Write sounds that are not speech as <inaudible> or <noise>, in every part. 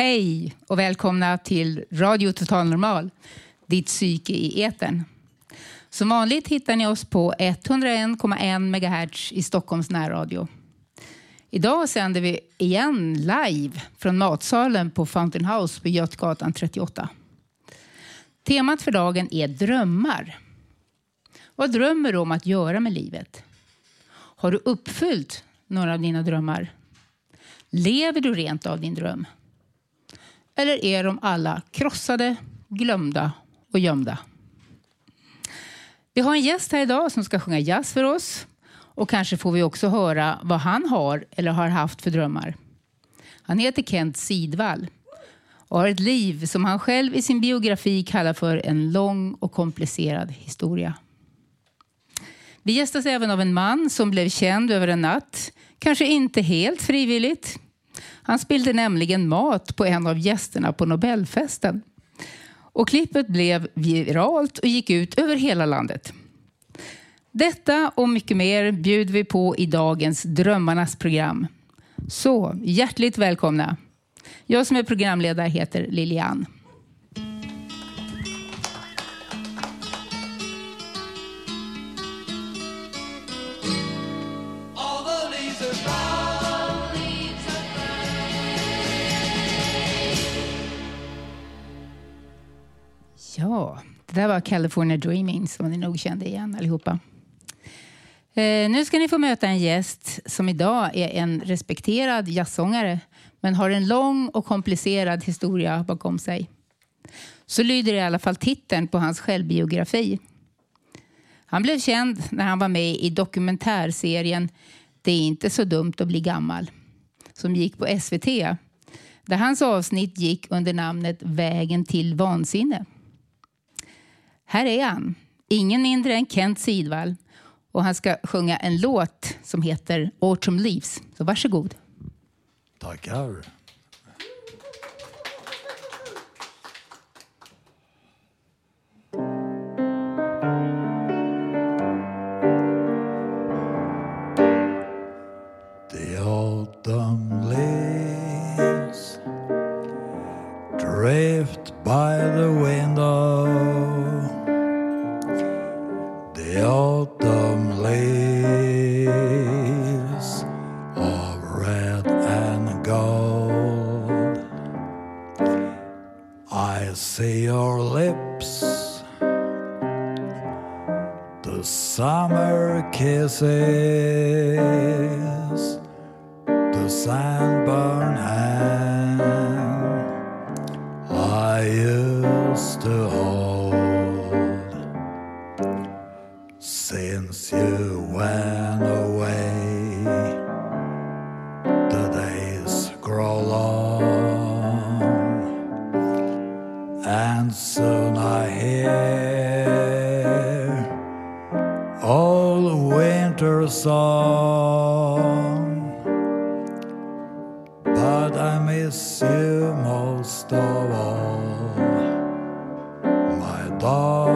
Hej och välkomna till Radio Total Normal, ditt psyke i etern. Som vanligt hittar ni oss på 101,1 MHz i Stockholms närradio. Idag sänder vi igen live från matsalen på Fountain House på Götgatan 38. Temat för dagen är drömmar. Vad drömmer du om att göra med livet? Har du uppfyllt några av dina drömmar? Lever du rent av din dröm? Eller är de alla krossade, glömda och gömda? Vi har en gäst här idag som ska sjunga jazz för oss. Och kanske får vi också höra vad han har eller har haft för drömmar. Han heter Kent Sidvall och har ett liv som han själv i sin biografi kallar för en lång och komplicerad historia. Vi gästas även av en man som blev känd över en natt, kanske inte helt frivilligt. Han spillde nämligen mat på en av gästerna på Nobelfesten. Och klippet blev viralt och gick ut över hela landet. Detta och mycket mer bjuder vi på i dagens Drömmarnas program. Så hjärtligt välkomna. Jag som är programledare heter Lilian. Ja, det där var California Dreaming som ni nog kände igen allihopa. Eh, nu ska ni få möta en gäst som idag är en respekterad jazzsångare men har en lång och komplicerad historia bakom sig. Så lyder i alla fall titeln på hans självbiografi. Han blev känd när han var med i dokumentärserien Det är inte så dumt att bli gammal som gick på SVT där hans avsnitt gick under namnet Vägen till vansinne. Här är han, ingen mindre än Kent Sidvall. Och han ska sjunga en låt som heter Autumn Leaves. Så varsågod. Tackar. Winter song. But I miss you most of all, my darling.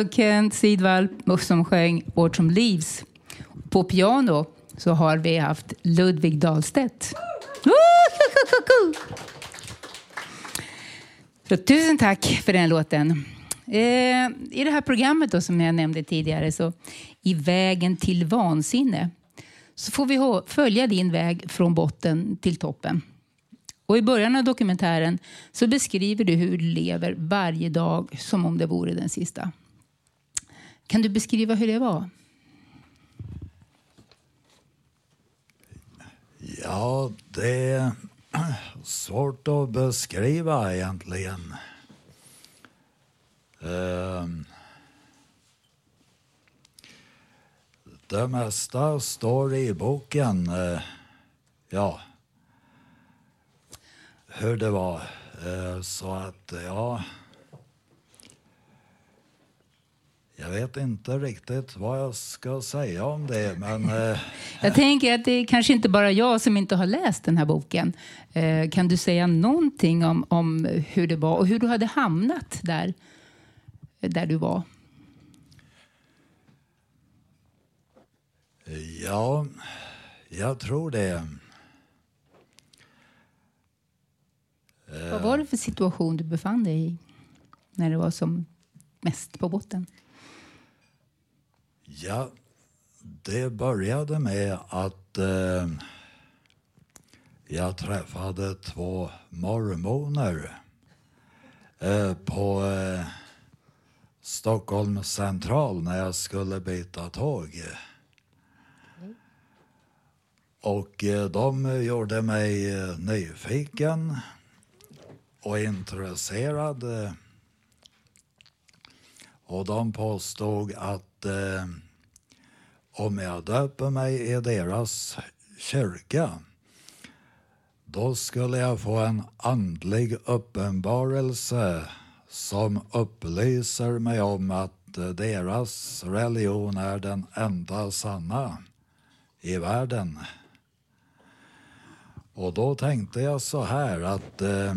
Alltså Kent Sidvall som sjöng Autumn Leaves. På piano så har vi haft Ludvig Dahlstedt. Så tusen tack för den låten. Eh, I det här programmet då, som jag nämnde tidigare, så I vägen till vansinne, så får vi följa din väg från botten till toppen. Och I början av dokumentären så beskriver du hur du lever varje dag som om det vore den sista. Kan du beskriva hur det var? Ja, det är svårt att beskriva egentligen. Ehm. Det mesta står i boken. Eh, ja, hur det var. Eh, så att, ja... Jag vet inte riktigt vad jag ska säga om det, men... <laughs> eh, Jag tänker att det är kanske inte bara jag som inte har läst den här boken. Eh, Kan du säga någonting om, om hur det var och hur du hade hamnat där, där du var? Ja, jag tror det. Vad var det för situation du befann dig i när det var som mest på botten? Ja, det började med att eh, jag träffade två mormoner eh, på eh, Stockholm central när jag skulle byta tåg. Och eh, de gjorde mig eh, nyfiken och intresserad. Och de påstod att eh, om jag döper mig i deras kyrka då skulle jag få en andlig uppenbarelse som upplyser mig om att eh, deras religion är den enda sanna i världen. Och då tänkte jag så här att eh,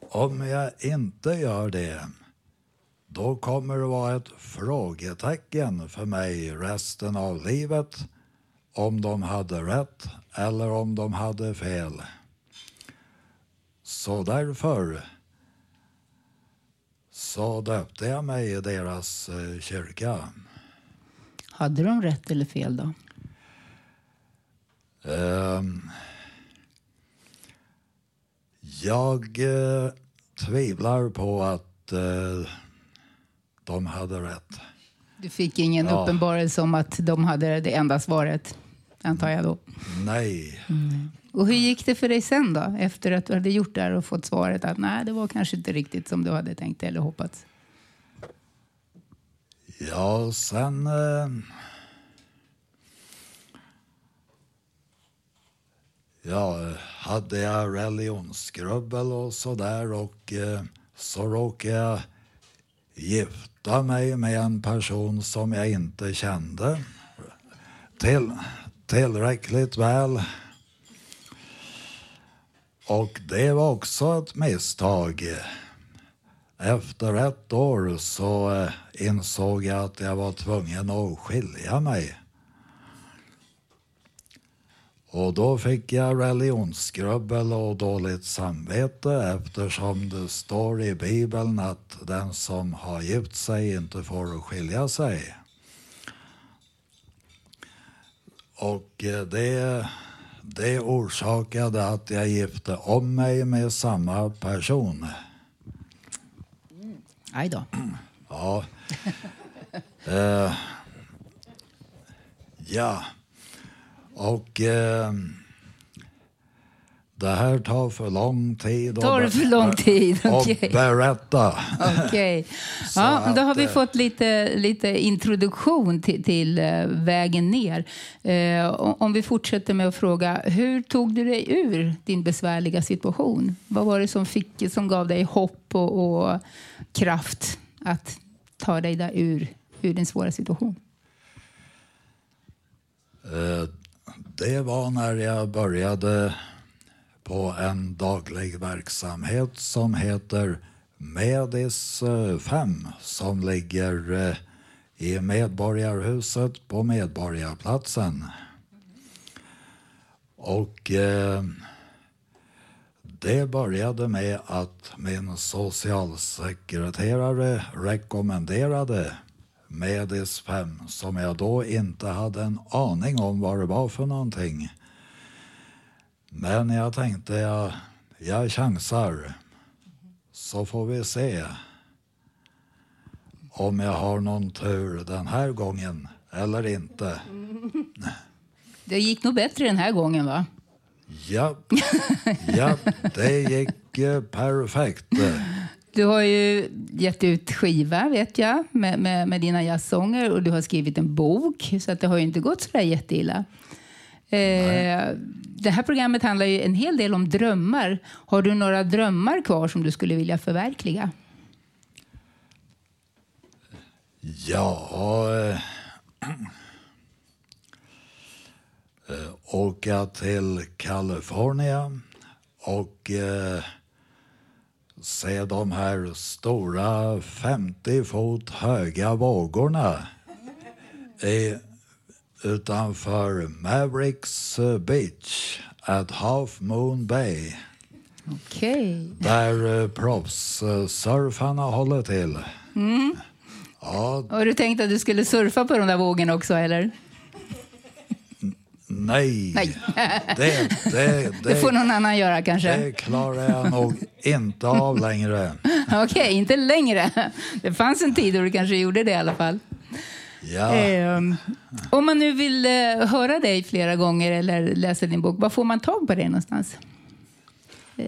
om jag inte gör det då kommer det vara ett frågetecken för mig resten av livet om de hade rätt eller om de hade fel. Så därför så döpte jag mig i deras eh, kyrka. Hade de rätt eller fel då? Ehm, jag eh, tvivlar på att eh, de hade rätt. Du fick ingen Ja. uppenbarelse om att de hade det enda svaret, antar jag då. Nej. Och hur gick det för dig sen då? Efter att du hade gjort det här och fått svaret att nej, det var kanske inte riktigt som du hade tänkt eller hoppats. Ja, sen... Eh, ja, hade jag religionsgrubbel och sådär och eh, så råkade jag gifta mig med en person som jag inte kände till, tillräckligt väl. Och det var också ett misstag. Efter ett år så eh, insåg jag att jag var tvungen att skilja mig. Och då fick jag religionsgrubbel och dåligt samvete eftersom det står i Bibeln att den som har gift sig inte får skilja sig. Och eh, det, det orsakade att jag gifte om mig med samma person. Aj då. Ja. eh, ja. Och eh, det här tar för lång tid. Tar det för lång tid? Okej. Och berätta. Okej. <laughs> Ja, Så då har vi eh, fått lite, lite introduktion till, till eh, vägen ner. Eh, om vi fortsätter med att fråga, hur tog du dig ur din besvärliga situation? Vad var det som, fick, som gav dig hopp och, och kraft att ta dig där ur, ur din svåra situation? Eh, det var när jag började på en daglig verksamhet som heter Medis eh, 5 som ligger eh, i Medborgarhuset på Medborgarplatsen. Och eh, det började med att min socialsekreterare rekommenderade Medis 5 som jag då inte hade en aning om vad det var för någonting. Men jag tänkte jag, jag chansar så får vi se om jag har någon tur den här gången eller inte. <laughs> Det gick nog bättre den här gången, va? Ja, ja det gick eh, perfekt. Du har ju gett ut skiva, vet jag, med, med, med dina jazzsånger och du har skrivit en bok, så att det har ju inte gått så där jätteilla. Eh, det här programmet handlar ju en hel del om drömmar. Har du några drömmar kvar som du skulle vilja förverkliga? Ja... Eh, <clears throat> eh, åka till Kalifornien och eh, se de här stora 50 fot höga vågorna i, utanför Mavericks eh, Beach at Half Moon Bay Okej. där eh, proffssurfarna håller till. Ja, Har du tänkt att du skulle surfa på de där vågorna också, eller? Nej. Nej. <laughs> Det, det, Det får någon annan göra kanske. det klarar jag nog inte av längre. <laughs> Okej, inte längre. Det fanns en tid då du kanske gjorde det i alla fall. Ja, Ehm, om man nu vill eh, höra dig flera gånger eller läsa din bok, var får man tag på dig någonstans? Eh,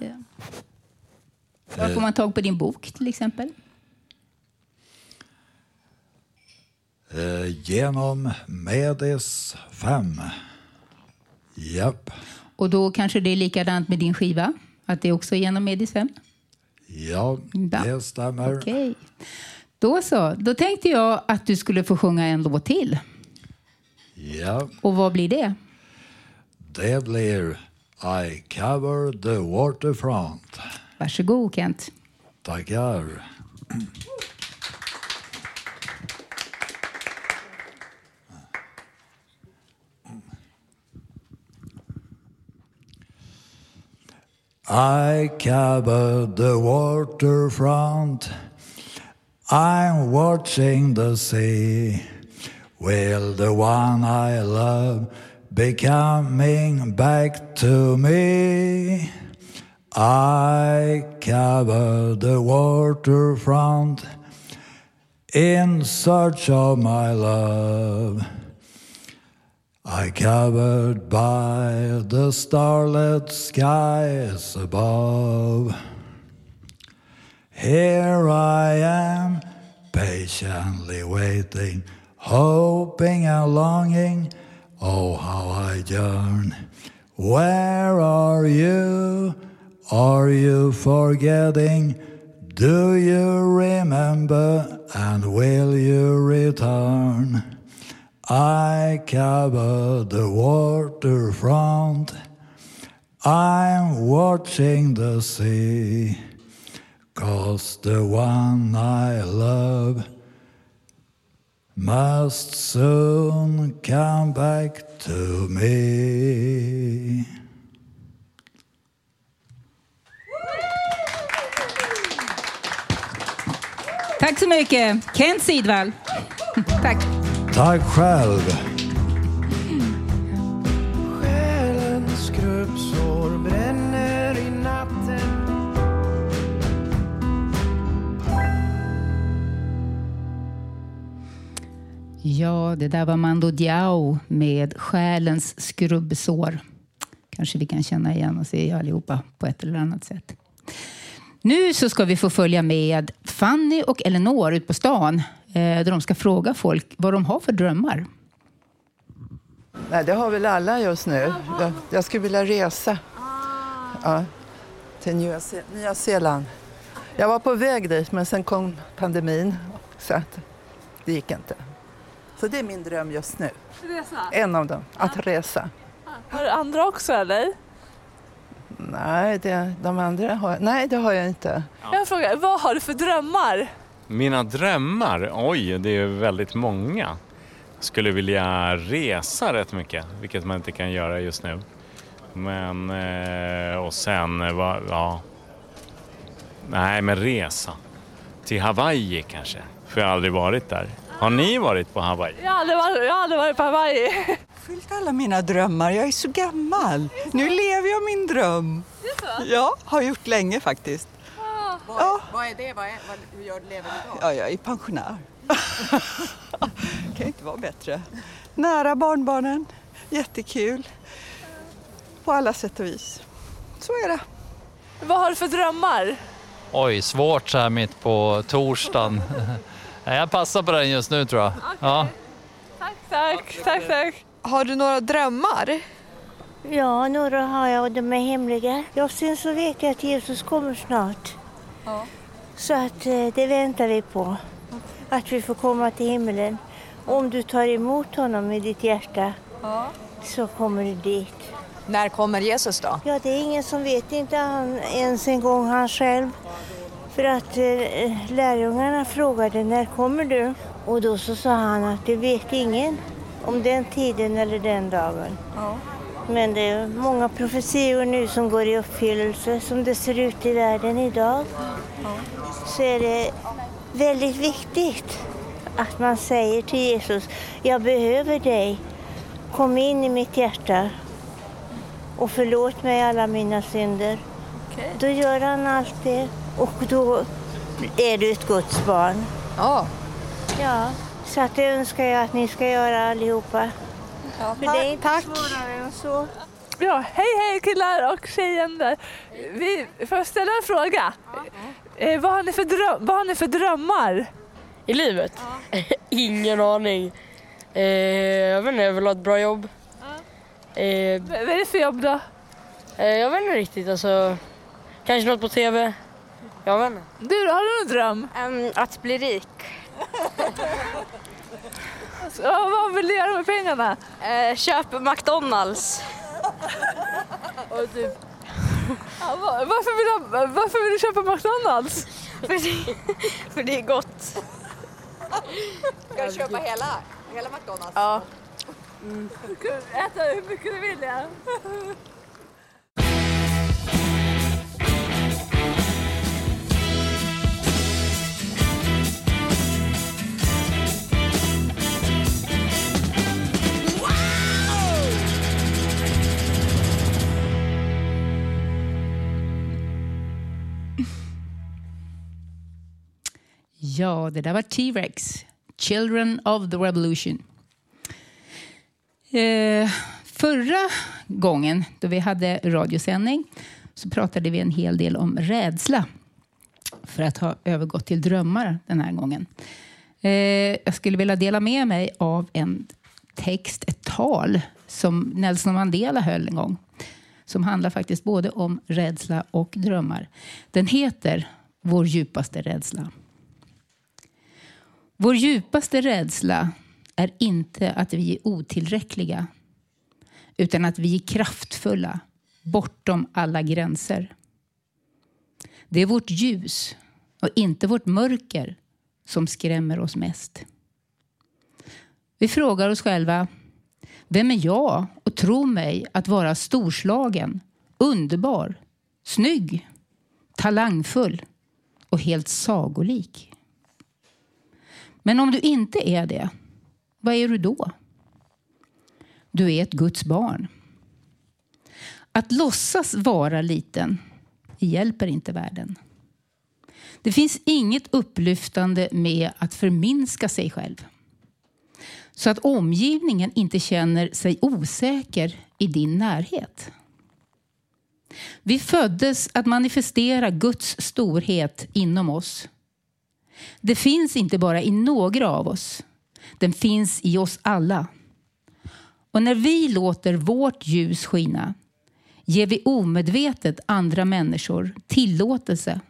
var får man tag på din bok till exempel? eh, genom Medis 5. Japp, Och då kanske det är likadant med din skiva? Att det är också genom Medis 5? ja, Ja. det stämmer. Okej. Då så. Då tänkte jag att du skulle få sjunga en låt till. Ja, Och vad blir det? det blir I cover the waterfront. Varsågod Kent. Tackar. I cover the waterfront. I'm watching the sea. Will the one I love be coming back to me? I cover the waterfront in search of my love. I covered by the starlit skies above. Here I am, patiently waiting, hoping and longing. Oh, how I yearn. Where are you? Are you forgetting? Do you remember? And will you return? I cover the waterfront. I'm watching the sea. Cause the one I love must soon come back to me. Tack så mycket. Kent Sidvall. <laughs> Tack. Tack själv. Själens skrubbsår bränner i natten Ja, det där var Mando Diao med Själens skrubbsår. kanske vi kan känna igen oss i allihopa på ett eller annat sätt. Nu så ska vi få följa med Fanny och Elinor ut på stan där de ska fråga folk vad de har för drömmar. Nej, det har väl alla just nu. Jag, jag skulle vilja resa ja, till Nya, Se- Nya Zeeland. Jag var på väg dit, men sen kom pandemin så att det gick inte. Så det är min dröm just nu. Resa? En av dem, att resa. Har du andra också eller? Nej, det, de andra har Nej, det har jag inte. Jag frågar, vad har du för drömmar? Mina drömmar? Oj, det är väldigt många. Jag skulle vilja resa rätt mycket, vilket man inte kan göra just nu. Men, eh, och sen, eh, ja... Nej, men resa. Till Hawaii kanske, för jag har aldrig varit där. Har ni varit på Hawaii? Jag har aldrig varit, jag har aldrig varit på Hawaii. uppfyllt alla mina drömmar. Jag är så gammal. Nu lever jag min dröm. Ja, har gjort länge faktiskt. Ja. Vad är det? Vad är, vad, hur gör, lever du då? Ja, jag är pensionär. <laughs> kan inte vara bättre. Nära barnbarnen, jättekul. På alla sätt och vis. Så är det. Vad har du för drömmar? Oj, svårt så här mitt på torsdagen. <laughs> Jag passar på den just nu tror jag. Ja. Tack, tack, tack, tack. Har du några drömmar? Ja, några har jag och de är hemliga. Ja, sen så vet jag att Jesus kommer snart. Så att eh, det väntar vi på. Att vi får komma till himlen. Om du tar emot honom i ditt hjärta så kommer du dit. När kommer Jesus då? Ja, det är ingen som vet, inte han, ens en gång han själv. För att eh, lärjungarna frågade när kommer du? Och då så sa han att det vet ingen om den tiden eller den dagen. Men det är många profetior nu som går i uppfyllelse som det ser ut i världen idag. Så är det väldigt viktigt att man säger till Jesus, jag behöver dig. Kom in i mitt hjärta och förlåt mig alla mina synder. Då gör han allt det och då är du ett Guds barn. Ja. Ja, så att det önskar jag att ni ska göra allihopa. För det är inte tack. svårare än så. Ja, hej hej killar och tjejen där. Vi får jag ställa en fråga. Eh, vad, har ni för dröm, vad har ni för drömmar? I livet? <laughs> Ingen aning. Eh, jag vet inte, jag vill ha ett bra jobb. Eh, Vad är det för jobb då? eh, jag vet inte riktigt, alltså. Kanske något på TV. Jag vet inte. Du då, har du någon dröm? att bli rik. <laughs> Ja, vad vill du göra med pengarna? Eh, köp McDonalds. Och typ... Ja, va- varför, vill du, varför vill du köpa McDonalds? För det, för det är gott. Ska du köpa hela, hela McDonalds? Ja. Äta hur mycket du vill ja. Ja, det där var T-Rex. Children of the Revolution. Eh, förra gången då vi hade radiosändning så pratade vi en hel del om rädsla för att ha övergått till drömmar den här gången. Eh, jag skulle vilja dela med mig av en text, ett tal som Nelson Mandela höll en gång som handlar faktiskt både om rädsla och drömmar. Den heter Vår djupaste rädsla. Vår djupaste rädsla är inte att vi är otillräckliga utan att vi är kraftfulla bortom alla gränser. Det är vårt ljus och inte vårt mörker som skrämmer oss mest. Vi frågar oss själva, vem är jag och tror mig att vara storslagen, underbar, snygg, talangfull och helt sagolik? Men om du inte är det, vad är du då? Du är ett Guds barn. Att låtsas vara liten hjälper inte världen. Det finns inget upplyftande med att förminska sig själv. Så att omgivningen inte känner sig osäker i din närhet. Vi föddes att manifestera Guds storhet inom oss. Det finns inte bara i några av oss. Den finns i oss alla. Och när vi låter vårt ljus skina ger vi omedvetet andra människor tillåtelse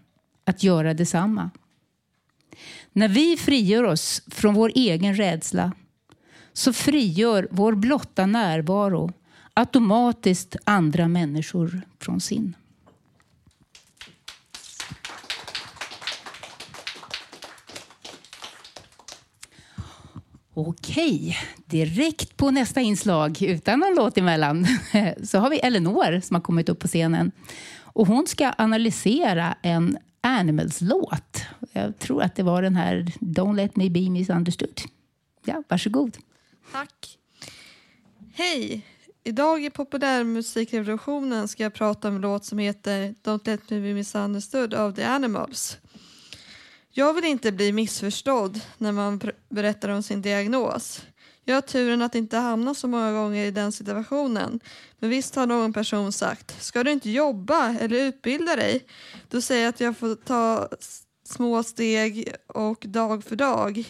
att göra detsamma. När vi frigör oss från vår egen rädsla så frigör vår blotta närvaro automatiskt andra människor från sin. Okej, direkt på nästa inslag utan någon låt emellan <laughs> så har vi Eleanor som har kommit upp på scenen. Och hon ska analysera en Animals-låt. Jag tror att det var den här Don't let me be misunderstood. Ja, varsågod. Tack. Hej! Idag i populärmusikrevolutionen ska jag prata om en låt som heter Don't let me be misunderstood av The Animals. Jag vill inte bli missförstådd när man berättar om sin diagnos. Jag har turen att inte hamna så många gånger i den situationen. Men visst har någon person sagt, ska du inte jobba eller utbilda dig? Då säger jag att jag får ta små steg och dag för dag.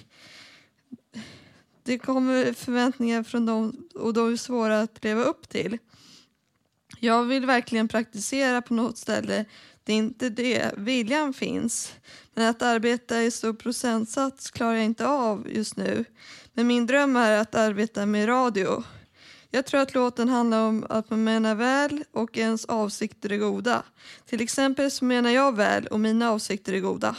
Det kommer förväntningar från dem och de är svåra att leva upp till. Jag vill verkligen praktisera på något ställe det är inte det. Viljan finns. Men att arbeta i stor procentsats klarar jag inte av just nu. Men min dröm är att arbeta med radio. Jag tror att låten handlar om att man menar väl och ens avsikter är goda. Till exempel så menar jag väl och mina avsikter är goda.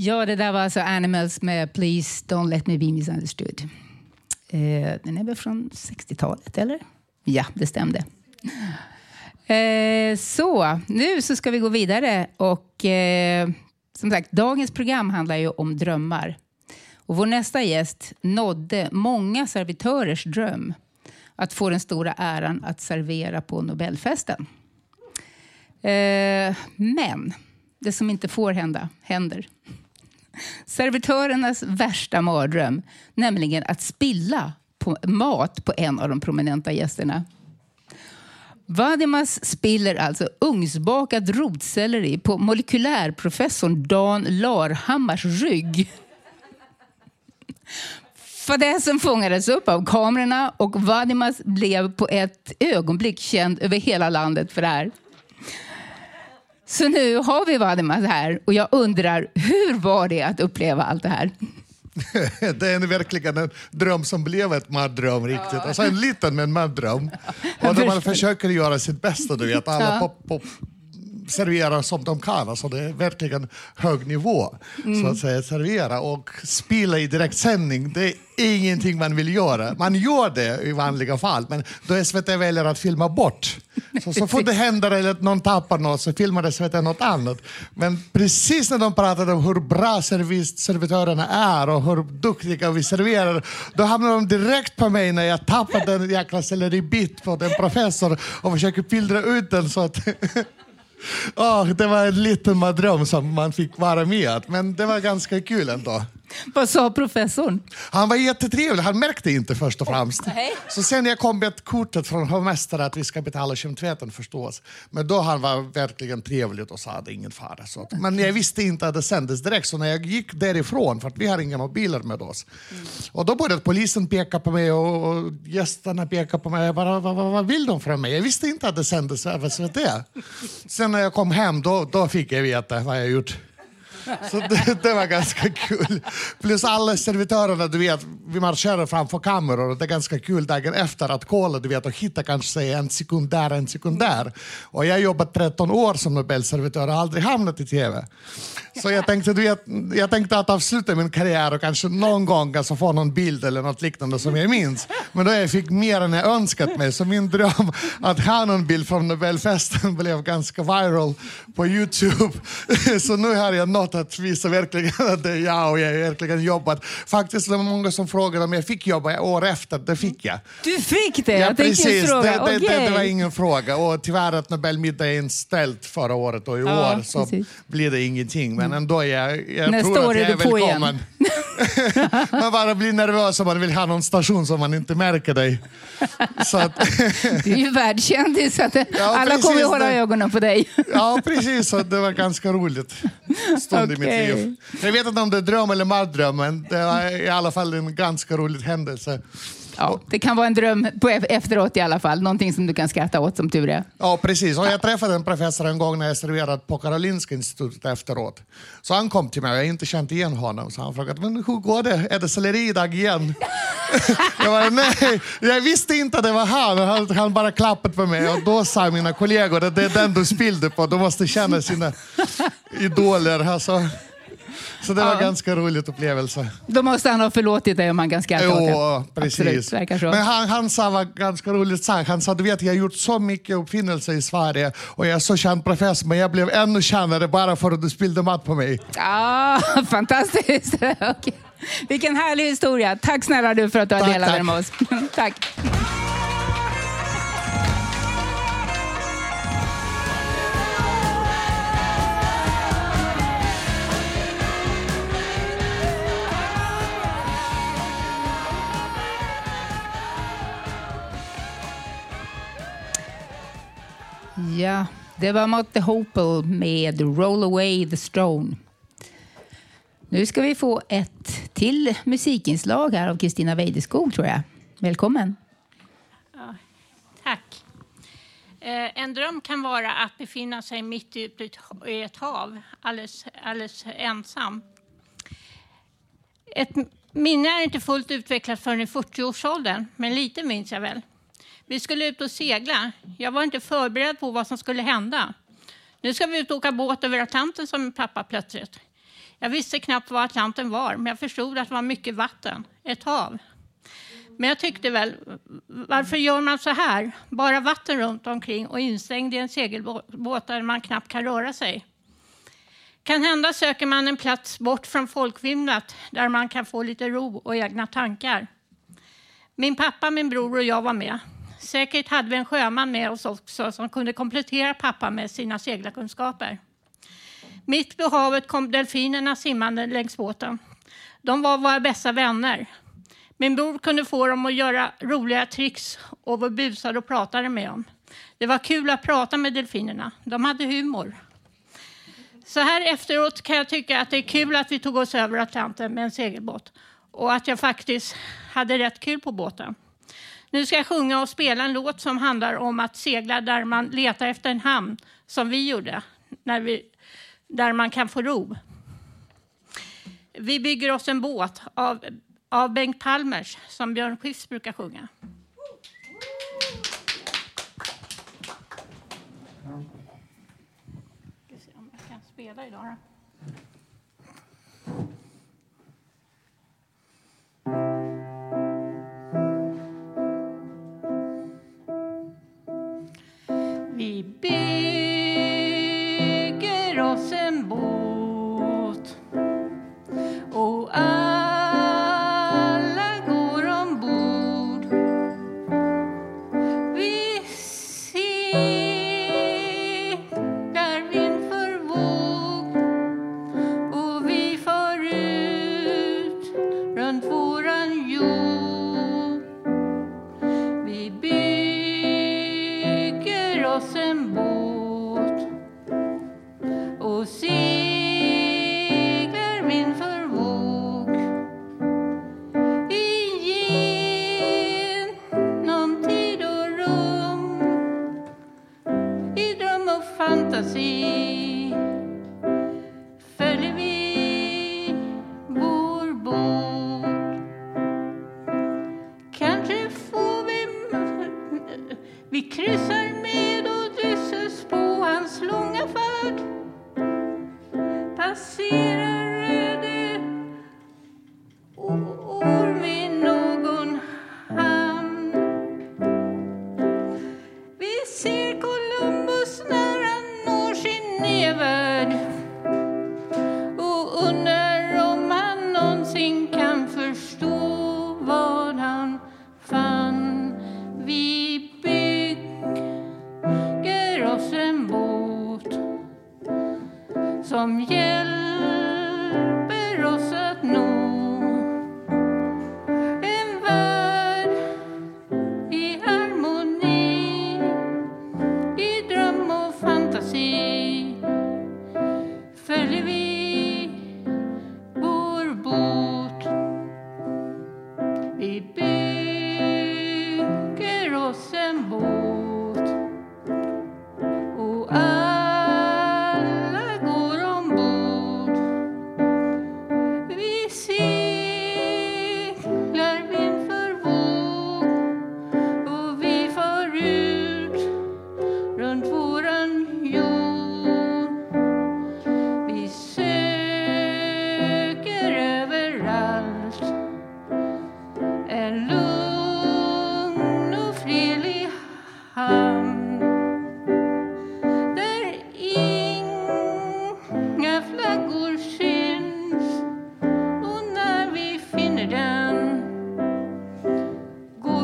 Ja, det där var alltså Animals med Please Don't Let Me Be Misunderstood. Eh, den är väl från 60-talet, eller? Ja, det stämde. Eh, så, nu så ska vi gå vidare. Och eh, som sagt, dagens program handlar ju om drömmar. Och vår nästa gäst nådde många servitörers dröm att få den stora äran att servera på Nobelfesten. Eh, men det som inte får hända, händer. Servitörernas värsta mardröm, nämligen att spilla på mat på en av de prominenta gästerna. Vadimas spiller alltså ugnsbakad rotselleri på molekylärprofessorn Dan Larhammars rygg. Fadäsen fångades upp av kamerorna och Vadimas blev på ett ögonblick känd över hela landet för det här. Så nu har vi Valdemar här och jag undrar, hur var det att uppleva allt det här? <laughs> det är verkligen en dröm som blev ett mardröm riktigt. Ja. Alltså en liten men mardröm. Och där man försöker göra sitt bästa, du vet. Alla ja. pop, pop servera som de kan. Alltså det är verkligen hög nivå. Mm. Så att säga, servera och spela i direktsändning, det är ingenting man vill göra. Man gör det i vanliga fall, men då SVT väljer att filma bort. Så, så fort det händer eller att någon tappar något så filmar SVT något annat. Men precis när de pratade om hur bra servis, servitörerna är och hur duktiga vi serverar, då hamnar de direkt på mig när jag tappar den jäkla selleribit på den professor och försöker pillra ut den så att Oh, det var en liten dröm som man fick vara med men det var ganska kul ändå. Vad sa professorn? Han var jättetrevlig, han märkte inte först och främst. Okay. Så sen jag kom med kortet från hovmästaren att vi ska betala kemtvätten förstås. Men då han var verkligen trevlig och sa att det är ingen fara. Så men jag visste inte att det sändes direkt så när jag gick därifrån, för att vi har inga mobiler med oss. Mm. Och då började polisen peka på mig och, och gästerna peka på mig. Jag bara, vad, vad, vad vill de från mig? Jag visste inte att det sändes över SVT. Sen när jag kom hem då, då fick jag veta vad jag gjort. Så det, det, var ganska kul. Plus alla servitörerna, du vet, vi marscherar framför kameror och det är ganska kul dagen efter att kolla du vet, och hitta kanske en sekund där, en sekund där. Och jag har jobbat 13 år som Nobelservitör och aldrig hamnat i TV. Så jag tänkte, du vet, jag tänkte att avsluta min karriär och kanske någon gång alltså få någon bild eller något liknande som jag minns. Men då jag fick mer än jag önskat mig, så min dröm att ha någon bild från Nobelfesten <laughs> blev ganska viral på Youtube. <laughs> Så nu har jag nått att visa verkligen att det är jag och jag har verkligen jobbat. Faktiskt det var många som frågade om jag fick jobba år efter, det fick jag. Du fick det? Ja, jag precis. fråga. Det, det, det, det var ingen fråga. Och tyvärr att Nobelmiddag är inställd förra året och i Ja, år så precis. blir det ingenting. Men ändå, jag, jag Nästa tror att jag är välkommen. <laughs> <laughs> man bara blir nervös om man vill ha någon station som man inte märker dig. Så att, <laughs> Du är ju världskändis så att <laughs> alla precis, kommer ju hålla det- ögonen på dig. ja, precis. Så det var ganska roligt stund i mitt liv. Jag vet inte om det är dröm eller mardröm, men det var i alla fall en ganska rolig händelse. Ja, det kan vara en dröm på efteråt i alla fall. Någonting som du kan skratta åt som tur är. Ja, precis. Och jag träffade en professor en gång när jag serverade på Karolinska institutet efteråt. Så han kom till mig och jag inte känt igen honom. Så han frågade, men hur går det? Är det selleri idag igen? <laughs> jag bara, nej, jag visste inte att det var han. Han, bara klappade på mig och då sa mina kollegor det är den du spillde på. Du måste känna sina idoler. Alltså. Så det var Ja. ganska rolig upplevelse. Då måste han ha förlåtit dig om han kan skratta åt Jo, precis. Absolut. Men han, han sa var ganska roligt sagt. Han sa, du vet jag har gjort så mycket uppfinnelser i Sverige och jag är så känd professor men jag blev ännu kändare bara för att du spillde mat på mig. Ah, <laughs> fantastiskt! <laughs> Okej. Vilken härlig historia. Tack snälla du för att du har Tack, delat tack. den med oss. <laughs> tack. Ja, det var Motte Hopel med Roll Away the Stone. Nu ska vi få ett till musikinslag här av Kristina Weideskog tror jag. Välkommen. Ja, tack. Eh, en dröm kan vara att befinna sig mitt ute i ett- i ett hav, alldeles, alldeles ensam. Ett minne är inte fullt utvecklat förrän i 40-årsåldern, men lite minns jag väl. Vi skulle ut och segla. Jag var inte förberedd på vad som skulle hända. Nu ska vi ut och åka båt över Atlanten, som min pappa plötsligt. Jag visste knappt vad Atlanten var, men jag förstod att det var mycket vatten, ett hav. Men jag tyckte väl, varför gör man så här? Bara vatten runt omkring och instängd i en segelbåt där man knappt kan röra sig. Kan hända söker man en plats bort från folkvimlet där man kan få lite ro och egna tankar. Min pappa, min bror och jag var med. Säkert hade vi en sjöman med oss också som kunde komplettera pappa med sina seglarkunskaper. Mitt på havet kom delfinerna simmande längs båten. De var våra bästa vänner. Min bror kunde få dem att göra roliga tricks och vi busade och pratade med dem. Det var kul att prata med delfinerna. De hade humor. Så här efteråt kan jag tycka att det är kul att vi tog oss över Atlanten med en segelbåt och att jag faktiskt hade rätt kul på båten. Nu ska jag sjunga och spela en låt som handlar om att segla där man letar efter en hamn, som vi gjorde, när vi, där man kan få ro. Vi bygger oss en båt av, av Bengt Palmers, som Björn Skifs brukar sjunga. Ska se om jag kan spela idag då. Vi bygger oss en båt. Och see.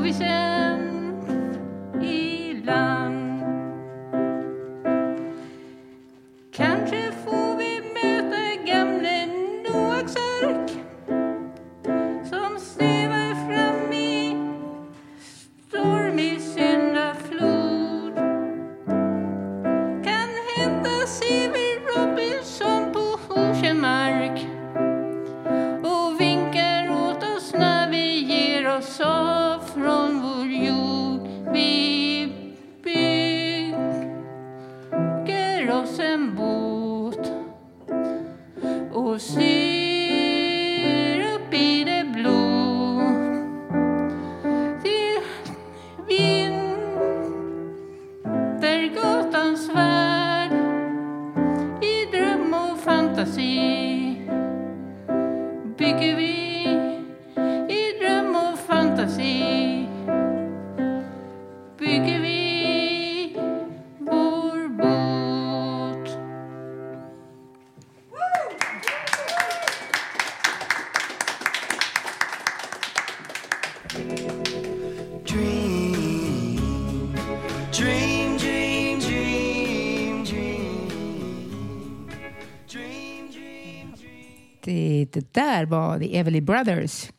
Går där var The Everly Brothers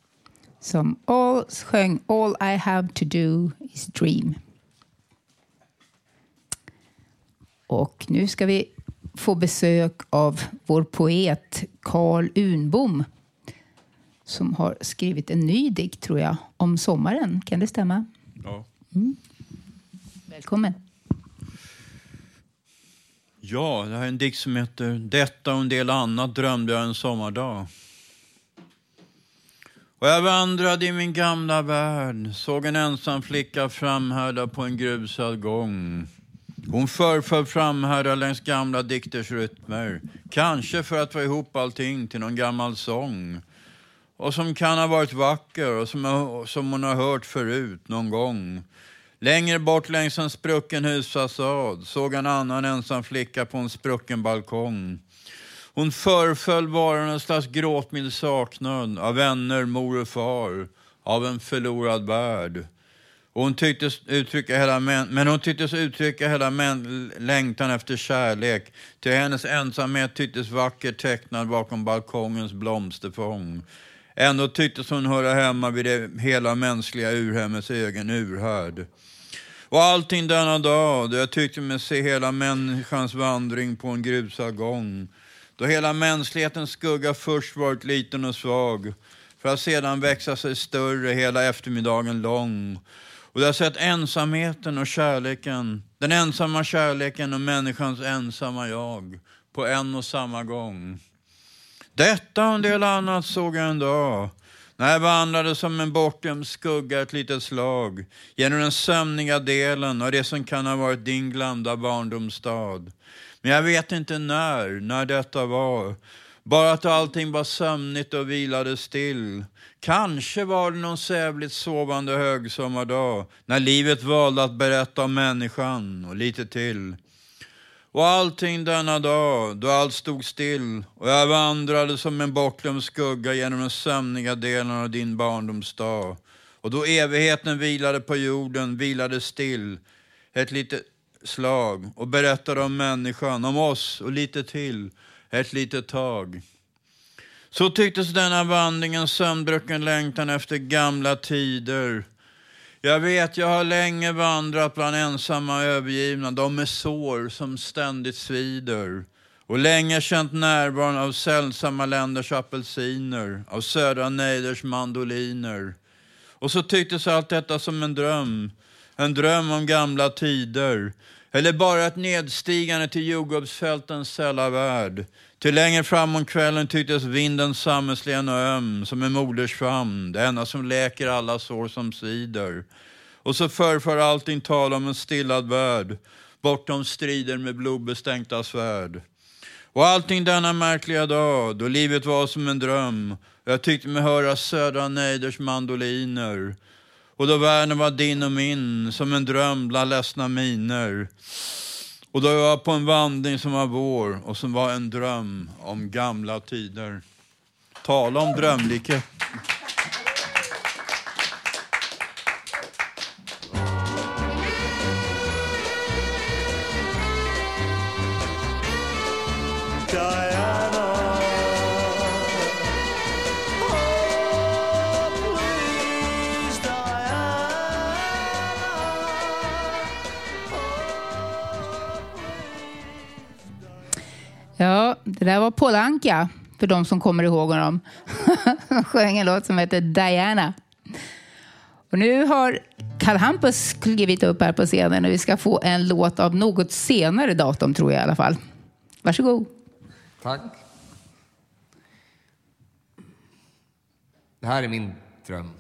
som all, sjöng All I have to do is dream. Och nu ska vi få besök av vår poet Carl Unbom som har skrivit en ny dikt, tror jag, om sommaren. Kan det stämma? Ja. Mm. Välkommen. Ja, det här är en dikt som heter Detta och en del annat drömde jag en sommardag. Och jag vandrade i min gamla värld, såg en ensam flicka framhärda på en grusad gång. Hon förföll framhärda längs gamla dikters rytmer, kanske för att få ihop allting till någon gammal sång. Och som kan ha varit vacker och som, som hon har hört förut någon gång. Längre bort längs en sprucken husfasad såg en annan ensam flicka på en sprucken balkong. Hon förföll vara en slags gråtmild saknad av vänner, mor och far, av en förlorad värld. Och hon tycktes uttrycka hela män, men hon tycktes uttrycka hela män, längtan efter kärlek. Till hennes ensamhet tycktes vackert tecknad bakom balkongens blomsterfång. Ändå tycktes hon höra hemma vid det hela mänskliga urhemmets egen urhärd. Och allting denna dag, då jag tyckte mig se hela människans vandring på en grusad gång. Då hela mänsklighetens skugga först varit liten och svag, för att sedan växa sig större hela eftermiddagen lång. Och du har sett ensamheten och kärleken, den ensamma kärleken och människans ensamma jag, på en och samma gång. Detta och en del annat såg jag en dag, när jag vandrade som en bortgömd skugga ett litet slag genom den sömniga delen av det som kan ha varit din glömda barndomsstad. Men jag vet inte när, när detta var. Bara att allting var sömnigt och vilade still. Kanske var det någon sävligt sovande högsommardag när livet valde att berätta om människan och lite till. Och allting denna dag, då allt stod still och jag vandrade som en bortglömd skugga genom den sömniga delen av din barndomsdag. Och då evigheten vilade på jorden, vilade still, ett litet slag och berättade om människan, om oss och lite till. ett litet tag. Så tycktes denna vandring en sömndrucken längtan efter gamla tider. Jag vet, jag har länge vandrat bland ensamma och övergivna, de med sår som ständigt svider. Och länge känt närvaron av sällsamma länders apelsiner, av södra nejders mandoliner. Och så tycktes allt detta som en dröm, en dröm om gamla tider. Eller bara ett nedstigande till jordgubbsfältens sälla värld. Till längre fram om kvällen tycktes vinden sammetslen och öm som en moders famn, det enda som läker alla sår som svider. Och så förför allting tala om en stillad värld, bortom strider med blodbestänkta svärd. Och allting denna märkliga dag, då livet var som en dröm, och jag tyckte mig höra södra nejders mandoliner. Och då världen var din och min, som en dröm bland ledsna miner. Och då jag var på en vandring som var vår och som var en dröm om gamla tider. Tala om drömlikhet. Ja, det där var Paul Anka, för de som kommer ihåg honom. <laughs> Han sjöng en låt som heter Diana. Och nu har Karl Hampus klivit upp här på scenen och vi ska få en låt av något senare datum, tror jag i alla fall. Varsågod. Tack. Det här är min dröm.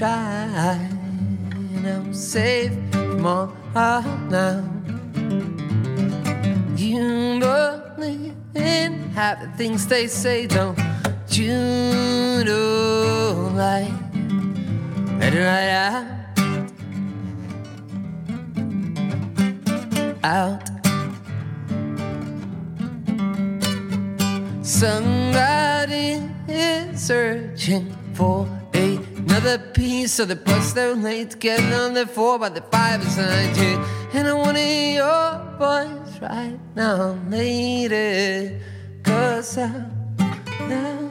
Try, and I'm safe from all harm now. You believe in half the things they say, don't you know? Like, it right out. Out. Somebody is searching for another piece of the puzzle late getting on the four by the five beside you. And I want your voice right now, lady. Cause I'm now.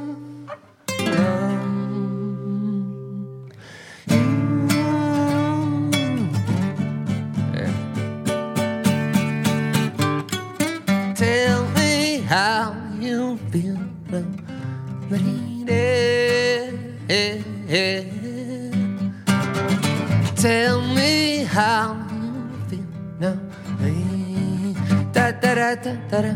Tell me how you feel now. Da da da da da da.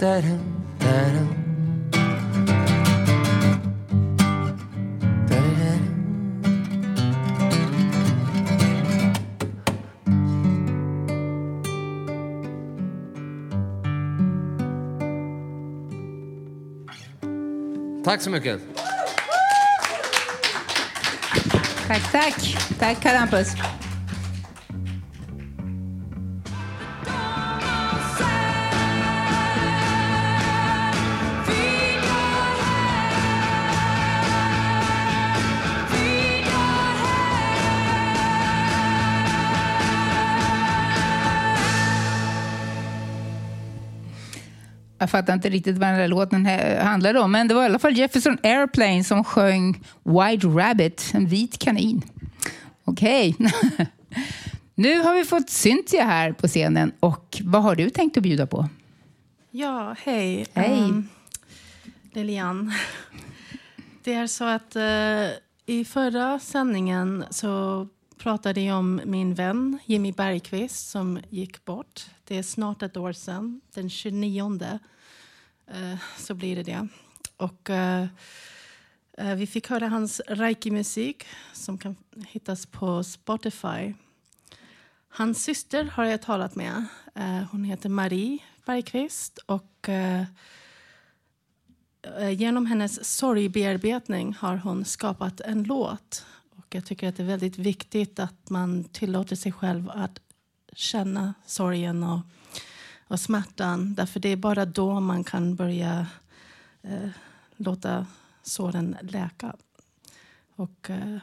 da. Da Tack så mycket. Tack, tack. Tack, Karampus. Jag fattar inte riktigt vad den där låten handlade om, men det var i alla fall Jefferson Airplane som sjöng White Rabbit, en vit kanin. Okej. <laughs> nu har vi fått Cynthia här på scenen och vad har du tänkt att bjuda på? Ja, hej. Hej. Um, Lilian. <laughs> Det är så att eh, i förra sändningen så pratade jag om min vän Jimmy Bergqvist som gick bort. Det är snart ett år sedan, den 29 eh, Eh, så blir det det. Och, eh, eh, Vi fick höra hans reiki-musik som kan hittas på Spotify. Hans syster har jag talat med. Hon heter Marie Bergqvist. Och genom hennes sorgbearbetning har hon skapat en låt. Och jag tycker att det är väldigt viktigt att man tillåter sig själv att känna sorgen och, och smärtan. Därför det är bara då man kan börja eh, låta såren läka. Och eh,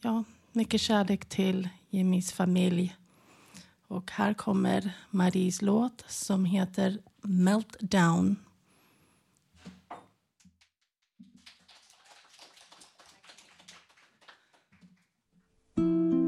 ja, mycket kärlek till Jimmys familj. Och här kommer Maries låt som heter Meltdown. Somewhere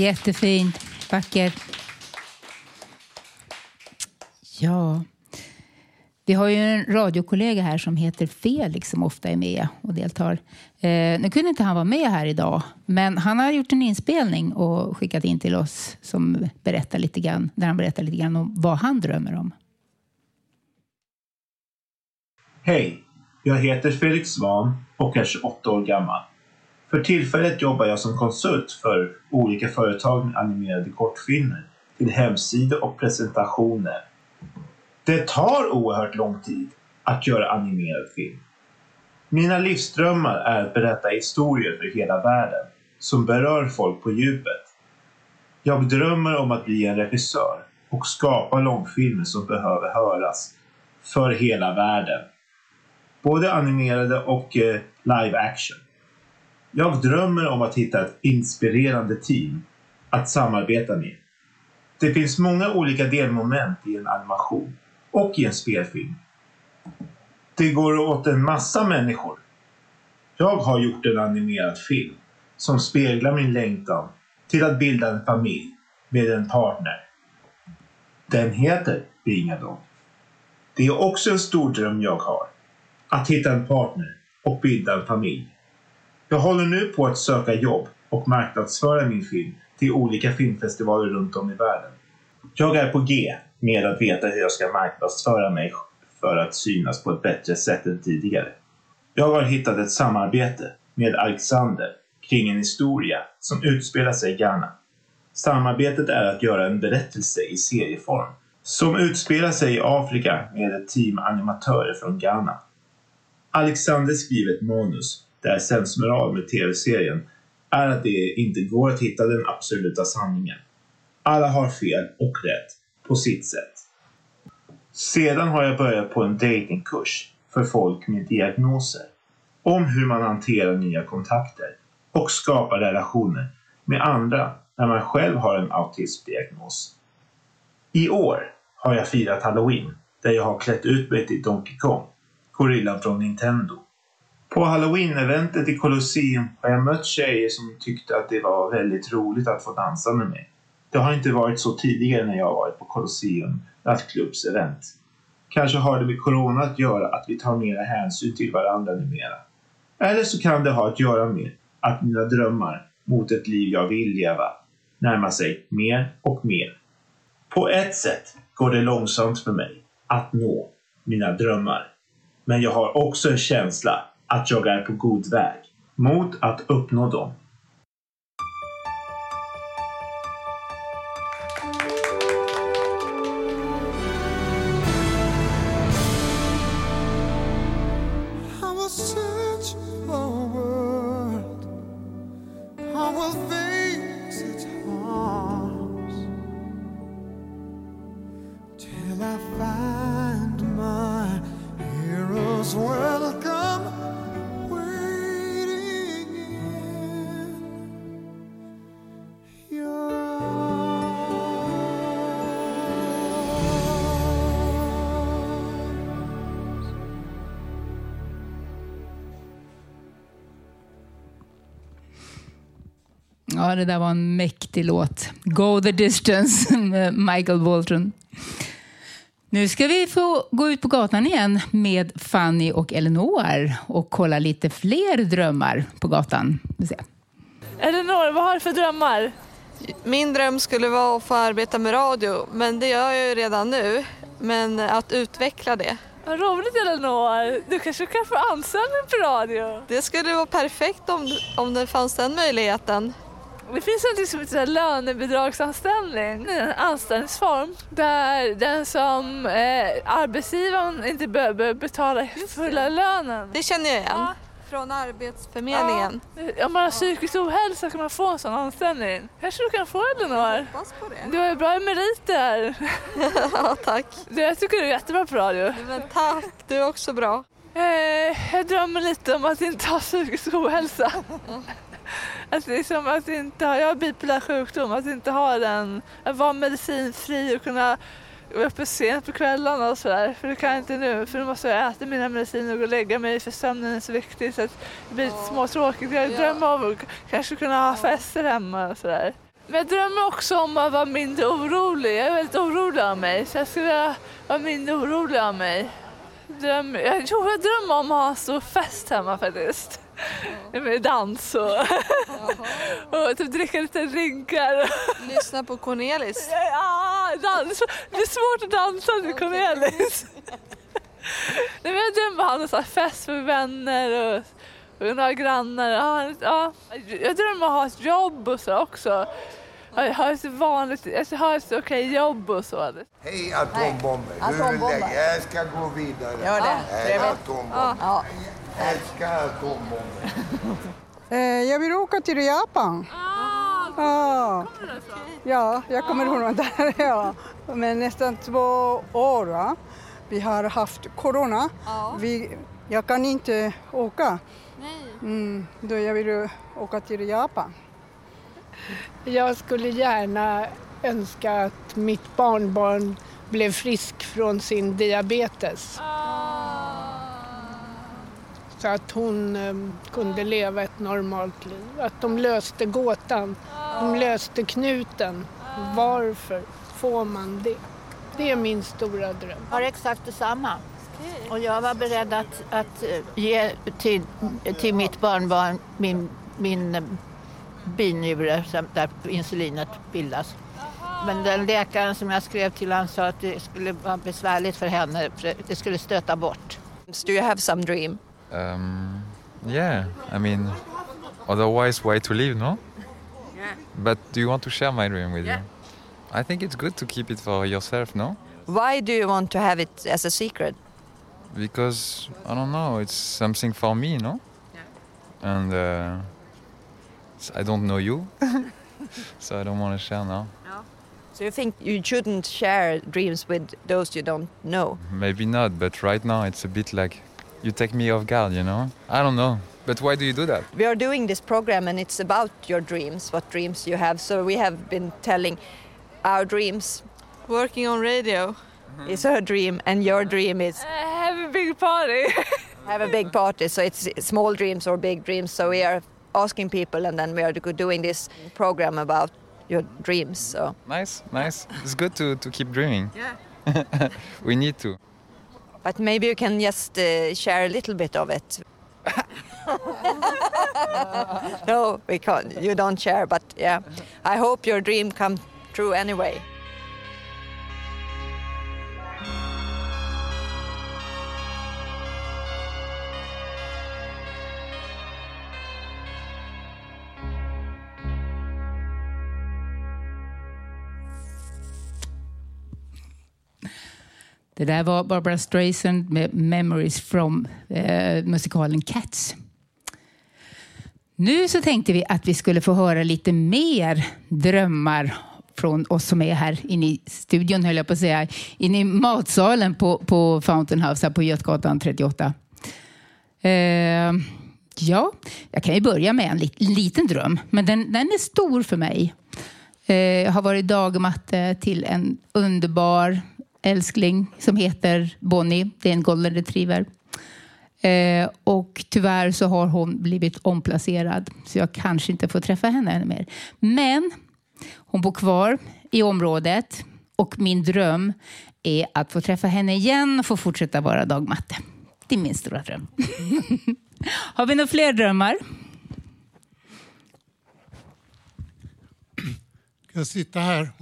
Jättefint, vackert. Ja, vi har ju en radiokollega här som heter Felix som ofta är med och deltar. Eh, nu kunde inte han vara med här idag, men han har gjort en inspelning och skickat in till oss som berättar lite grann, där han berättar lite grann om vad han drömmer om. Hej! Jag heter Felix Svan och är 28 år gammal. För tillfället jobbar jag som konsult för olika företag med animerade kortfilmer till hemsidor och presentationer. Det tar oerhört lång tid att göra animerad film. Mina livsdrömmar är att berätta historier för hela världen som berör folk på djupet. Jag drömmer om att bli en regissör och skapa långfilmer som behöver höras för hela världen. Både animerade och eh, live action. Jag drömmer om att hitta ett inspirerande team att samarbeta med. Det finns många olika delmoment i en animation och i en spelfilm. Det går åt en massa människor. Jag har gjort en animerad film som speglar min längtan till att bilda en familj med en partner. Den heter Bingadon. Det är också en stor dröm jag har. Att hitta en partner och bilda en familj. Jag håller nu på att söka jobb och marknadsföra min film till olika filmfestivaler runt om i världen. Jag är på G med att veta hur jag ska marknadsföra mig för att synas på ett bättre sätt än tidigare. Jag har hittat ett samarbete med Alexander kring en historia som utspelar sig i Ghana. Samarbetet är att göra en berättelse i serieform som utspelar sig i Afrika med ett team animatörer från Ghana. Alexander skriver ett manus det här sensmoral med tv-serien är att det inte går att hitta den absoluta sanningen. Alla har fel och rätt på sitt sätt. Sedan har jag börjat på en datingkurs för folk med diagnoser om hur man hanterar nya kontakter och skapar relationer med andra när man själv har en autismdiagnos. I år har jag firat halloween där jag har klätt ut mig till Donkey Kong, gorillan från Nintendo. På halloween-eventet i Colosseum har jag mött tjejer som tyckte att det var väldigt roligt att få dansa med mig. Det har inte varit så tidigare när jag har varit på Colosseum nattklubbsevent. Kanske har det med corona att göra att vi tar mera hänsyn till varandra numera. Eller så kan det ha att göra med att mina drömmar mot ett liv jag vill leva närmar sig mer och mer. På ett sätt går det långsamt för mig att nå mina drömmar. Men jag har också en känsla att jag är på god väg mot att uppnå dem. Ja, det där var en mäktig låt. Go the distance <laughs> med Michael Bolton. Nu ska vi få gå ut på gatan igen med Fanny och Eleanor och kolla lite fler drömmar på gatan. Vi ser. Elinor, vad har du för drömmar? Min dröm skulle vara att få arbeta med radio, men det gör jag ju redan nu. Men att utveckla det. Vad roligt Elinor! Du kanske kan få anställning på radio? Det skulle vara perfekt om, om det fanns den möjligheten. Det finns något som heter lönebidragsanställning, en anställningsform där den som eh, arbetsgivaren inte behöver betala fulla lönen. Det känner jag igen. Från Arbetsförmedlingen. Ja. Om man har psykisk ohälsa kan man få en sån anställning. Kanske du kan få Elinor? hoppas på det. Du har ju bra meriter. <laughs> ja, tack. Du, jag tycker du är jättebra på radio. Men tack, du är också bra. Eh, jag drömmer lite om att inte ha psykisk ohälsa. <laughs> Att, liksom, att inte ha, jag har bipolär sjukdom, att inte ha den, att vara medicinfri och kunna vara uppe sent på kvällarna och sådär. För det kan jag inte nu, för nu måste jag äta mina mediciner och gå och lägga mig för sömnen är så viktig så att det blir lite småtråkigt. Jag drömmer om att kanske kunna ha fester hemma och sådär. Men jag drömmer också om att vara mindre orolig. Jag är väldigt orolig av mig så jag skulle vilja vara mindre orolig av mig. Dröm, jag, jag drömmer om att ha en stor fest hemma faktiskt. Med dans och, och typ dricka lite drinkar. Lyssna på Cornelis. Ja, dans. Det är svårt att dansa till Cornelis. Nej, men jag drömmer om att ha en fest med vänner och, och några grannar. Ja, ja. Jag drömmer om att ha ett jobb och så också. Jag har ett vanligt, jag har ett okej jobb och så. Hej atombomber! Hej. Hur Atombomber. länge? Jag ska gå vidare. Gör det. Hej Trevligt. atombomber! Ja. Älskar atombomber! Eh, jag vill åka till Japan. ja. ja, jag kommer från där. <laughs> Ja. Men nästan två år. Va? Vi har haft corona. Vi, jag kan inte åka. Mm, då jag vill åka till Japan. Jag skulle gärna önska att mitt barnbarn blev frisk från sin diabetes. Så att hon eh, kunde leva ett normalt liv. Att de löste gåtan. De löste knuten. Varför får man det? Det är min stora dröm. Jag har exakt detsamma. Och jag var beredd att, att eh, ge till, till mitt barnbarn min, min eh, binjure där insulinet bildas. Men den läkaren som jag skrev till han sa att det skulle vara besvärligt för henne, för det skulle stöta bort. Do you have some dream? Um, yeah, I mean, otherwise, why to live, no? Yeah. But do you want to share my dream with you? I think it's good to keep it for yourself, no? Why do you want to have it as a secret? Because I don't know, it's something for me, no? And uh, I don't know you, <laughs> so I don't want to share now. So you think you shouldn't share dreams with those you don't know? Maybe not, but right now it's a bit like you take me off guard, you know? I don't know. But why do you do that? We are doing this program and it's about your dreams, what dreams you have. So we have been telling our dreams. Working on radio. Mm-hmm. Is her dream and your dream is have a big party. <laughs> have a big party. So it's small dreams or big dreams. So we are asking people and then we are doing this program about your dreams. So Nice, nice. It's good to, to keep dreaming. Yeah. <laughs> we need to. But maybe you can just uh, share a little bit of it. <laughs> no, we can't. You don't share, but yeah. I hope your dream come true anyway. Det där var Barbara Streisand med Memories from eh, musikalen Cats. Nu så tänkte vi att vi skulle få höra lite mer drömmar från oss som är här inne i studion, höll jag på att säga, inne i matsalen på, på Fountain House här på Götgatan 38. Eh, ja, jag kan ju börja med en li- liten dröm, men den, den är stor för mig. Eh, jag har varit dagmatte till en underbar älskling som heter Bonnie. Det är en golden retriever. Eh, och tyvärr så har hon blivit omplacerad så jag kanske inte får träffa henne ännu mer. Men hon bor kvar i området och min dröm är att få träffa henne igen och få fortsätta vara dagmatte. Det är min stora dröm. <laughs> har vi några fler drömmar? Jag sitter här.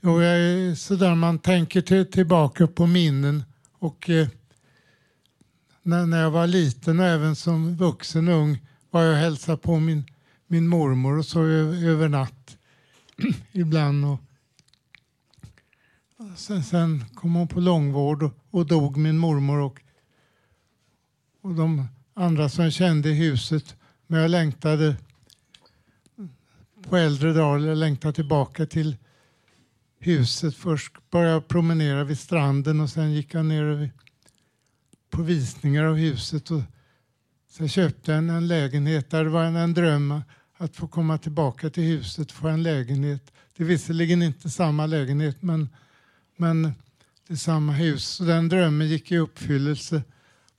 Jo, jag är sådär man tänker till, tillbaka på minnen och eh, när, när jag var liten och även som vuxen ung var jag och hälsade på min, min mormor och så över, över natt <clears throat> ibland. Och, och sen, sen kom hon på långvård och, och dog min mormor och, och de andra som jag kände i huset. Men jag längtade på äldre dagar, jag längtade tillbaka till huset. Först började jag promenera vid stranden och sen gick jag ner på visningar av huset. Och sen köpte jag en, lägenhet där det var en, dröm att få komma tillbaka till huset och få en lägenhet. Det är visserligen inte samma lägenhet men, men det är samma hus. Så den drömmen gick i uppfyllelse.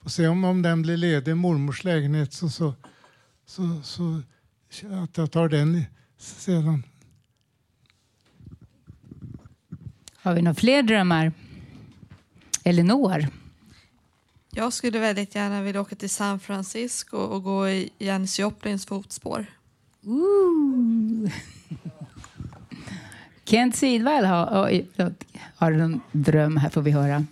Och se om, om den blir ledig, mormors lägenhet, så, så, så, så att jag tar den sedan. Har vi några fler drömmar? Elinor? Jag skulle väldigt gärna vilja åka till San Francisco och gå i Janis Joplins fotspår. Ooh. Kent Sidvall har, oj, har du någon dröm? Här får vi höra.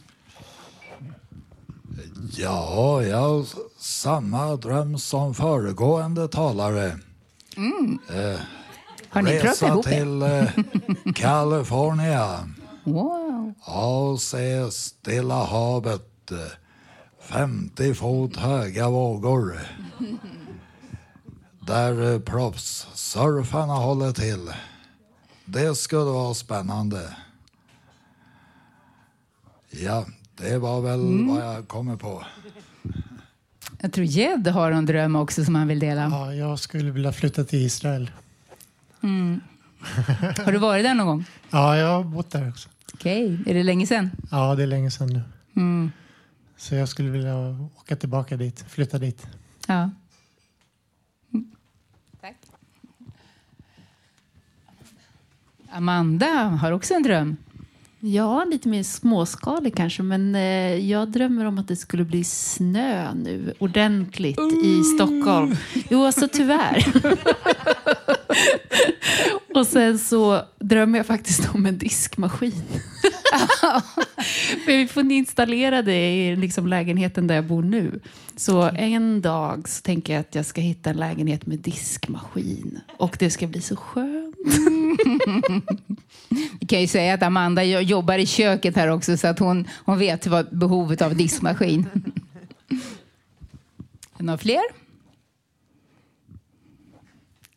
Ja, jag har samma dröm som föregående talare. Mm. Eh, Har ni pratat resa ihop er? till eh, <laughs> California Wow. se Stilla havet. eh, 50 fot höga vågor. Där eh, proffssurfarna håller till. Det skulle vara spännande. Ja, det var väl Mm. vad jag kommer på. Jag tror Jed har en dröm också som han vill dela. Ja, jag skulle vilja flytta till Israel. Mm. Har du varit där någon gång? Ja, jag har bott där också. Okej, är det länge sedan? Ja, det är länge sedan nu. Mm. Så jag skulle vilja åka tillbaka dit, flytta dit. Ja. Amanda har också en dröm. Ja, lite mer småskalig kanske, men eh, jag drömmer om att det skulle bli snö nu, ordentligt, i Stockholm. Jo, alltså tyvärr. <laughs> <laughs> Och sen så drömmer jag faktiskt om en diskmaskin. Men vi får installera det i liksom lägenheten där jag bor nu. Så en dag så tänker jag att jag ska hitta en lägenhet med diskmaskin. Och det ska bli så skönt. Vi kan ju säga att Amanda jo- jobbar i köket här också så att hon, hon vet vad behovet av diskmaskin. Några fler?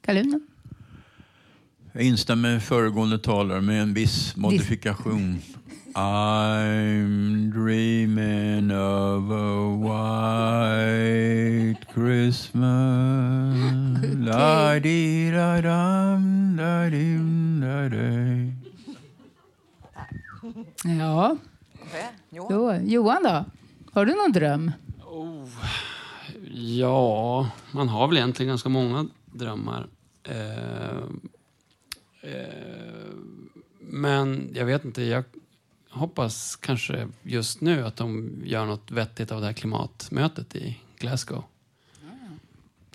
Kalunen? Jag instämmer med föregående talare med en viss modifikation. I'm dreaming of a white Christmas. La-di-da-dam, da-dim-da-day. Ja. Jo, Johan då? Har du någon dröm? Ja, man har väl egentligen ganska många drömmar. Eh, men jag vet inte, jag hoppas kanske just nu att de gör något vettigt av det här klimatmötet i Glasgow.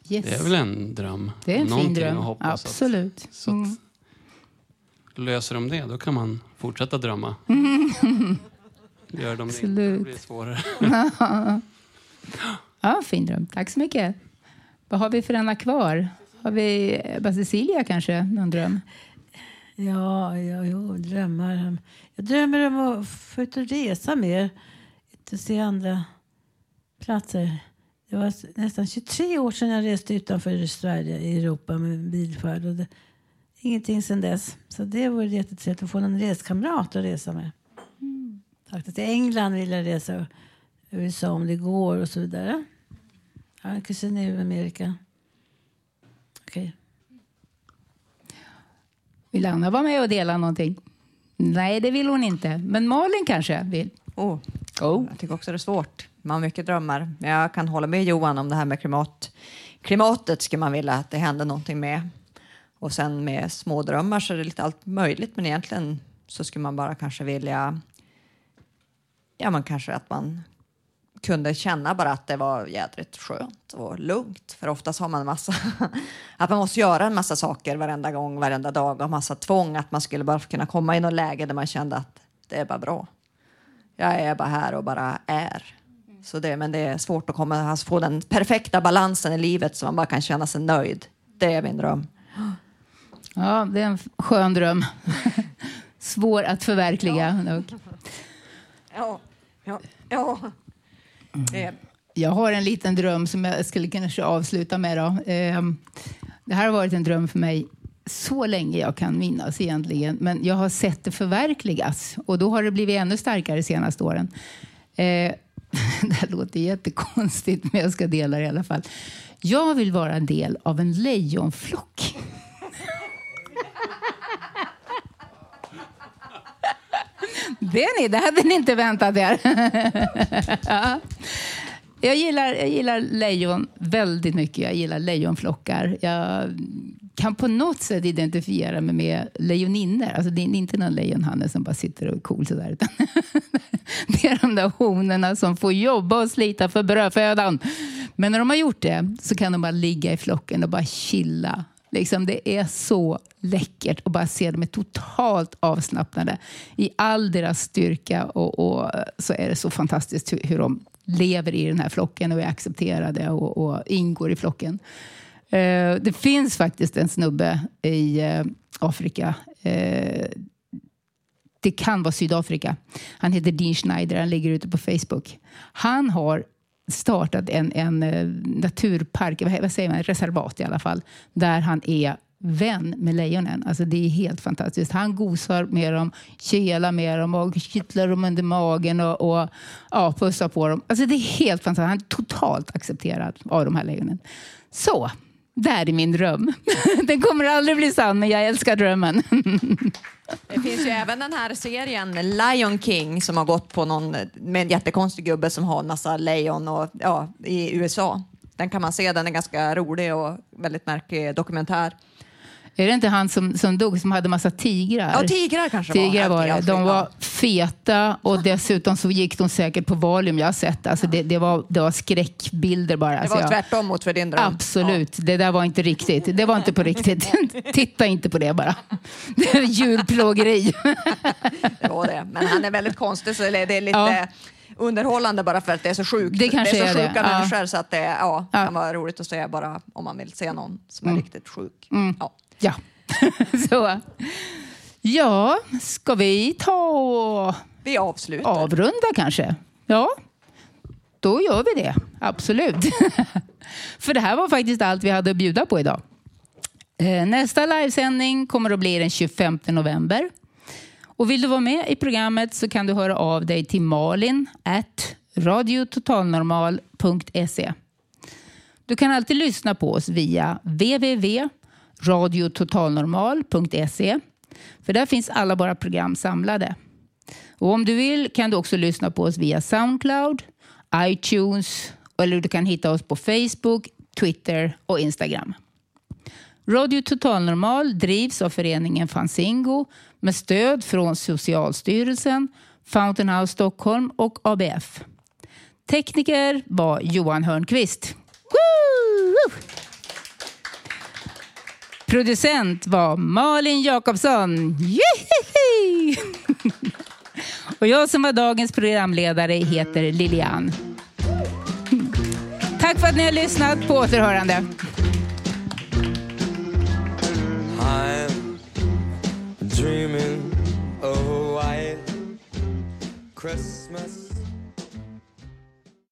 Yes. Det är väl en dröm? Det är en fin Någonting dröm. att hoppas att- Absolut. så att Mm. Löser de det, då kan man fortsätta drömma. <laughs> Gör de det inte, Absolut. blir det svårare. <laughs> ja, fin dröm. Tack så mycket. Vad har vi för ena kvar? Har vi Cecilia kanske? Någon dröm? Ja, ja jo, drömmar. Jag drömmer om att få ut och resa mer. Inte se andra platser. Det var nästan 23 år sedan jag reste utanför Sverige i Europa med bilfärd. Och det, ingenting sedan dess. Så det vore jättetrevligt att få någon reskamrat att resa med. Faktiskt till England vill jag resa. USA om det går och så vidare. Jag har en kusin i Amerika. Okej. Vill Anna vara med och dela någonting? Nej, det vill hon inte. Men Malin kanske vill? Oh. Jag tycker också det är svårt. Man har mycket drömmar. Men jag kan hålla med Johan om det här med klimat. Klimatet skulle man vilja att det händer någonting med. Och sen med små drömmar så är det lite allt möjligt. Men egentligen så skulle man bara kanske vilja... Ja, man kanske att man kunde känna bara att det var jädrigt skönt och lugnt. För oftast har man massa... <laughs> att man måste göra en massa saker varenda gång, varenda dag och massa tvång. Att man skulle bara kunna komma i något läge där man kände att det är bara bra. Jag är bara här och bara är. Så det, men det är svårt att komma, alltså få den perfekta balansen i livet så man bara kan känna sig nöjd. Det är min dröm. Ja, det är en skön dröm. <laughs> Svår att förverkliga. Ja, ja, ja. Det, Jag har en liten dröm som jag skulle kanske avsluta med. Då. Ehm, Det här har varit en dröm för mig så länge jag kan minnas egentligen. Men jag har sett det förverkligas och då har det blivit ännu starkare de senaste åren. Eh, <laughs> Det här låter jättekonstigt men jag ska dela det i alla fall. Jag vill vara en del av en lejonflock. Det, ni, det hade ni inte väntat er. ja. <laughs> jag, gillar, jag gillar lejon väldigt mycket. Jag gillar lejonflockar. Jag kan på något sätt identifiera mig med lejoninnor. Alltså det är inte någon lejonhanne som bara sitter och är cool sådär. Utan <laughs> det är de där honorna som får jobba och slita för brödfödan. Men när de har gjort det så kan de bara ligga i flocken och bara chilla. Liksom, det är så läckert att bara se dem är totalt avslappnade i all deras styrka. Och, och eh, så är det så fantastiskt hur, hur de lever i den här flocken och är accepterade och, och ingår i flocken. Eh, det finns faktiskt en snubbe i eh, Afrika. Eh, det kan vara Sydafrika. Han heter Dean Schneider. Han ligger ute på Facebook. Han har startat en, en eh, naturpark, vad säger man, reservat i alla fall, där han är vän med lejonen. Alltså det är helt fantastiskt. Han gosar med dem, kelar med dem och kittlar dem under magen och, och ja, pussar på dem. Alltså det är helt fantastiskt. Han är totalt accepterad av de här lejonen. Så, där är min dröm. <laughs> Den kommer aldrig bli sann, men jag älskar drömmen. <laughs> Det finns ju även den här serien Lion King som har gått på någon med en jättekonstig gubbe som har en massa lejon och, ja, i USA. Den kan man se, den är ganska rolig och väldigt märklig dokumentär. Är det inte han som, som dog som hade massa tigrar? Ja, tigrar kanske tigrar var. var det. De var feta och dessutom så gick de säkert på Valium. Jag har sett alltså det. Det var, det var skräckbilder bara. Det Alltså var jag- tvärtom mot för din dröm. Absolut. Det där var inte riktigt. Det var inte på riktigt. <laughs> Titta inte på det bara. Det är djurplågeri. <laughs> Det var det. Men han är väldigt konstig så det är lite Ja. underhållande bara för att det är så sjukt. Det kanske är så är det. sjuka Ja. människor så att det ja, Ja. kan vara roligt att se bara om man vill se någon som är Mm. riktigt sjuk. Mm. Ja. Ja. <laughs> Så. Ja, ska vi ta och Vi avslutar. avrunda kanske? Ja, då gör vi det. Absolut. <laughs> För det här var faktiskt allt vi hade att bjuda på idag. Eh, Nästa livesändning kommer att bli den 25 november. Och vill du vara med i programmet så kan du höra av dig till malin at radiototalnormal.se. Du kan alltid lyssna på oss via radiototalnormal.se, för där finns alla våra program samlade. Och om du vill kan du också lyssna på oss via Soundcloud, iTunes eller du kan hitta oss på Facebook, Twitter och Instagram. Radio Total Normal drivs av föreningen Fanzingo med stöd från Socialstyrelsen, Fountain House Stockholm och ABF. Tekniker var Johan Hörnqvist. Woo! Producent var Malin Jakobsson. Och jag som var dagens programledare heter Lilian. Tack för att ni har lyssnat. På återhörande. I'm dreaming of a white Christmas